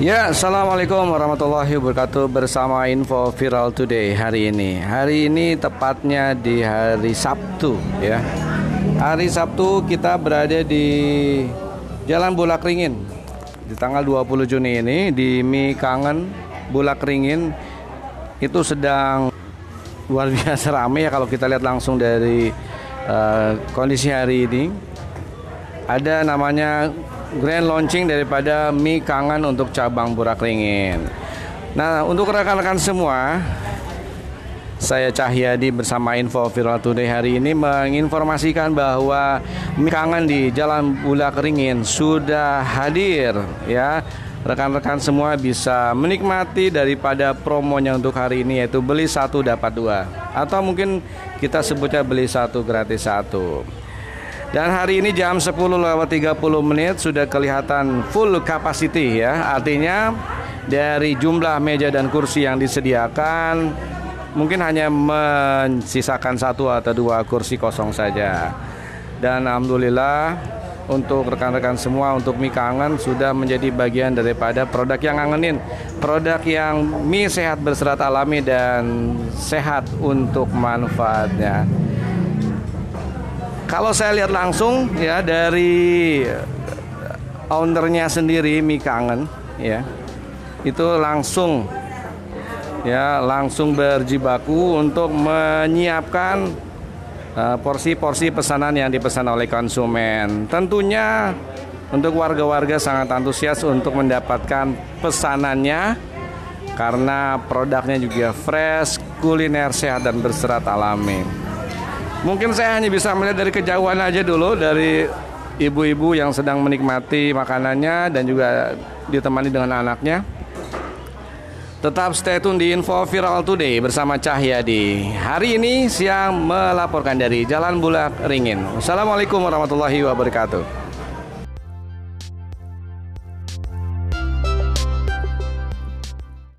Ya, Assalamualaikum warahmatullahi wabarakatuh. Bersama Info Viral Today hari ini. Hari ini tepatnya di hari Sabtu ya. Hari Sabtu kita berada di Jalan Bulak Ringin. Di tanggal 20 Juni ini Di Mi Kangen Bulak Ringin Itu sedang luar biasa ramai ya Kalau kita lihat langsung dari uh, kondisi hari ini. Ada namanya grand launching daripada mie kangen untuk cabang Burak Ringin. Nah, untuk rekan-rekan semua, saya Cahyadi bersama Info Viral Today hari ini menginformasikan bahwa mie kangen di Jalan Bulak Ringin sudah hadir ya. Rekan-rekan semua bisa menikmati daripada promonya untuk hari ini yaitu beli satu dapat dua atau mungkin kita sebutnya beli satu gratis satu. Dan hari ini jam 10 lewat 30 menit sudah kelihatan full capacity ya. Artinya dari jumlah meja dan kursi yang disediakan mungkin hanya mensisakan satu atau dua kursi kosong saja. Dan alhamdulillah untuk rekan-rekan semua untuk mie kangen sudah menjadi bagian daripada produk yang ngangenin produk yang mie sehat berserat alami dan sehat untuk manfaatnya kalau saya lihat langsung ya dari ownernya sendiri mie kangen ya itu langsung ya langsung berjibaku untuk menyiapkan uh, porsi-porsi uh, pesanan yang dipesan oleh konsumen. Tentunya untuk warga-warga sangat antusias untuk mendapatkan pesanannya karena produknya juga fresh, kuliner sehat dan berserat alami. Mungkin saya hanya bisa melihat dari kejauhan aja dulu dari ibu-ibu yang sedang menikmati makanannya dan juga ditemani dengan anaknya. Tetap stay tune di Info Viral Today bersama Cahyadi. Hari ini siang melaporkan dari Jalan Bulak Ringin. Assalamualaikum warahmatullahi wabarakatuh.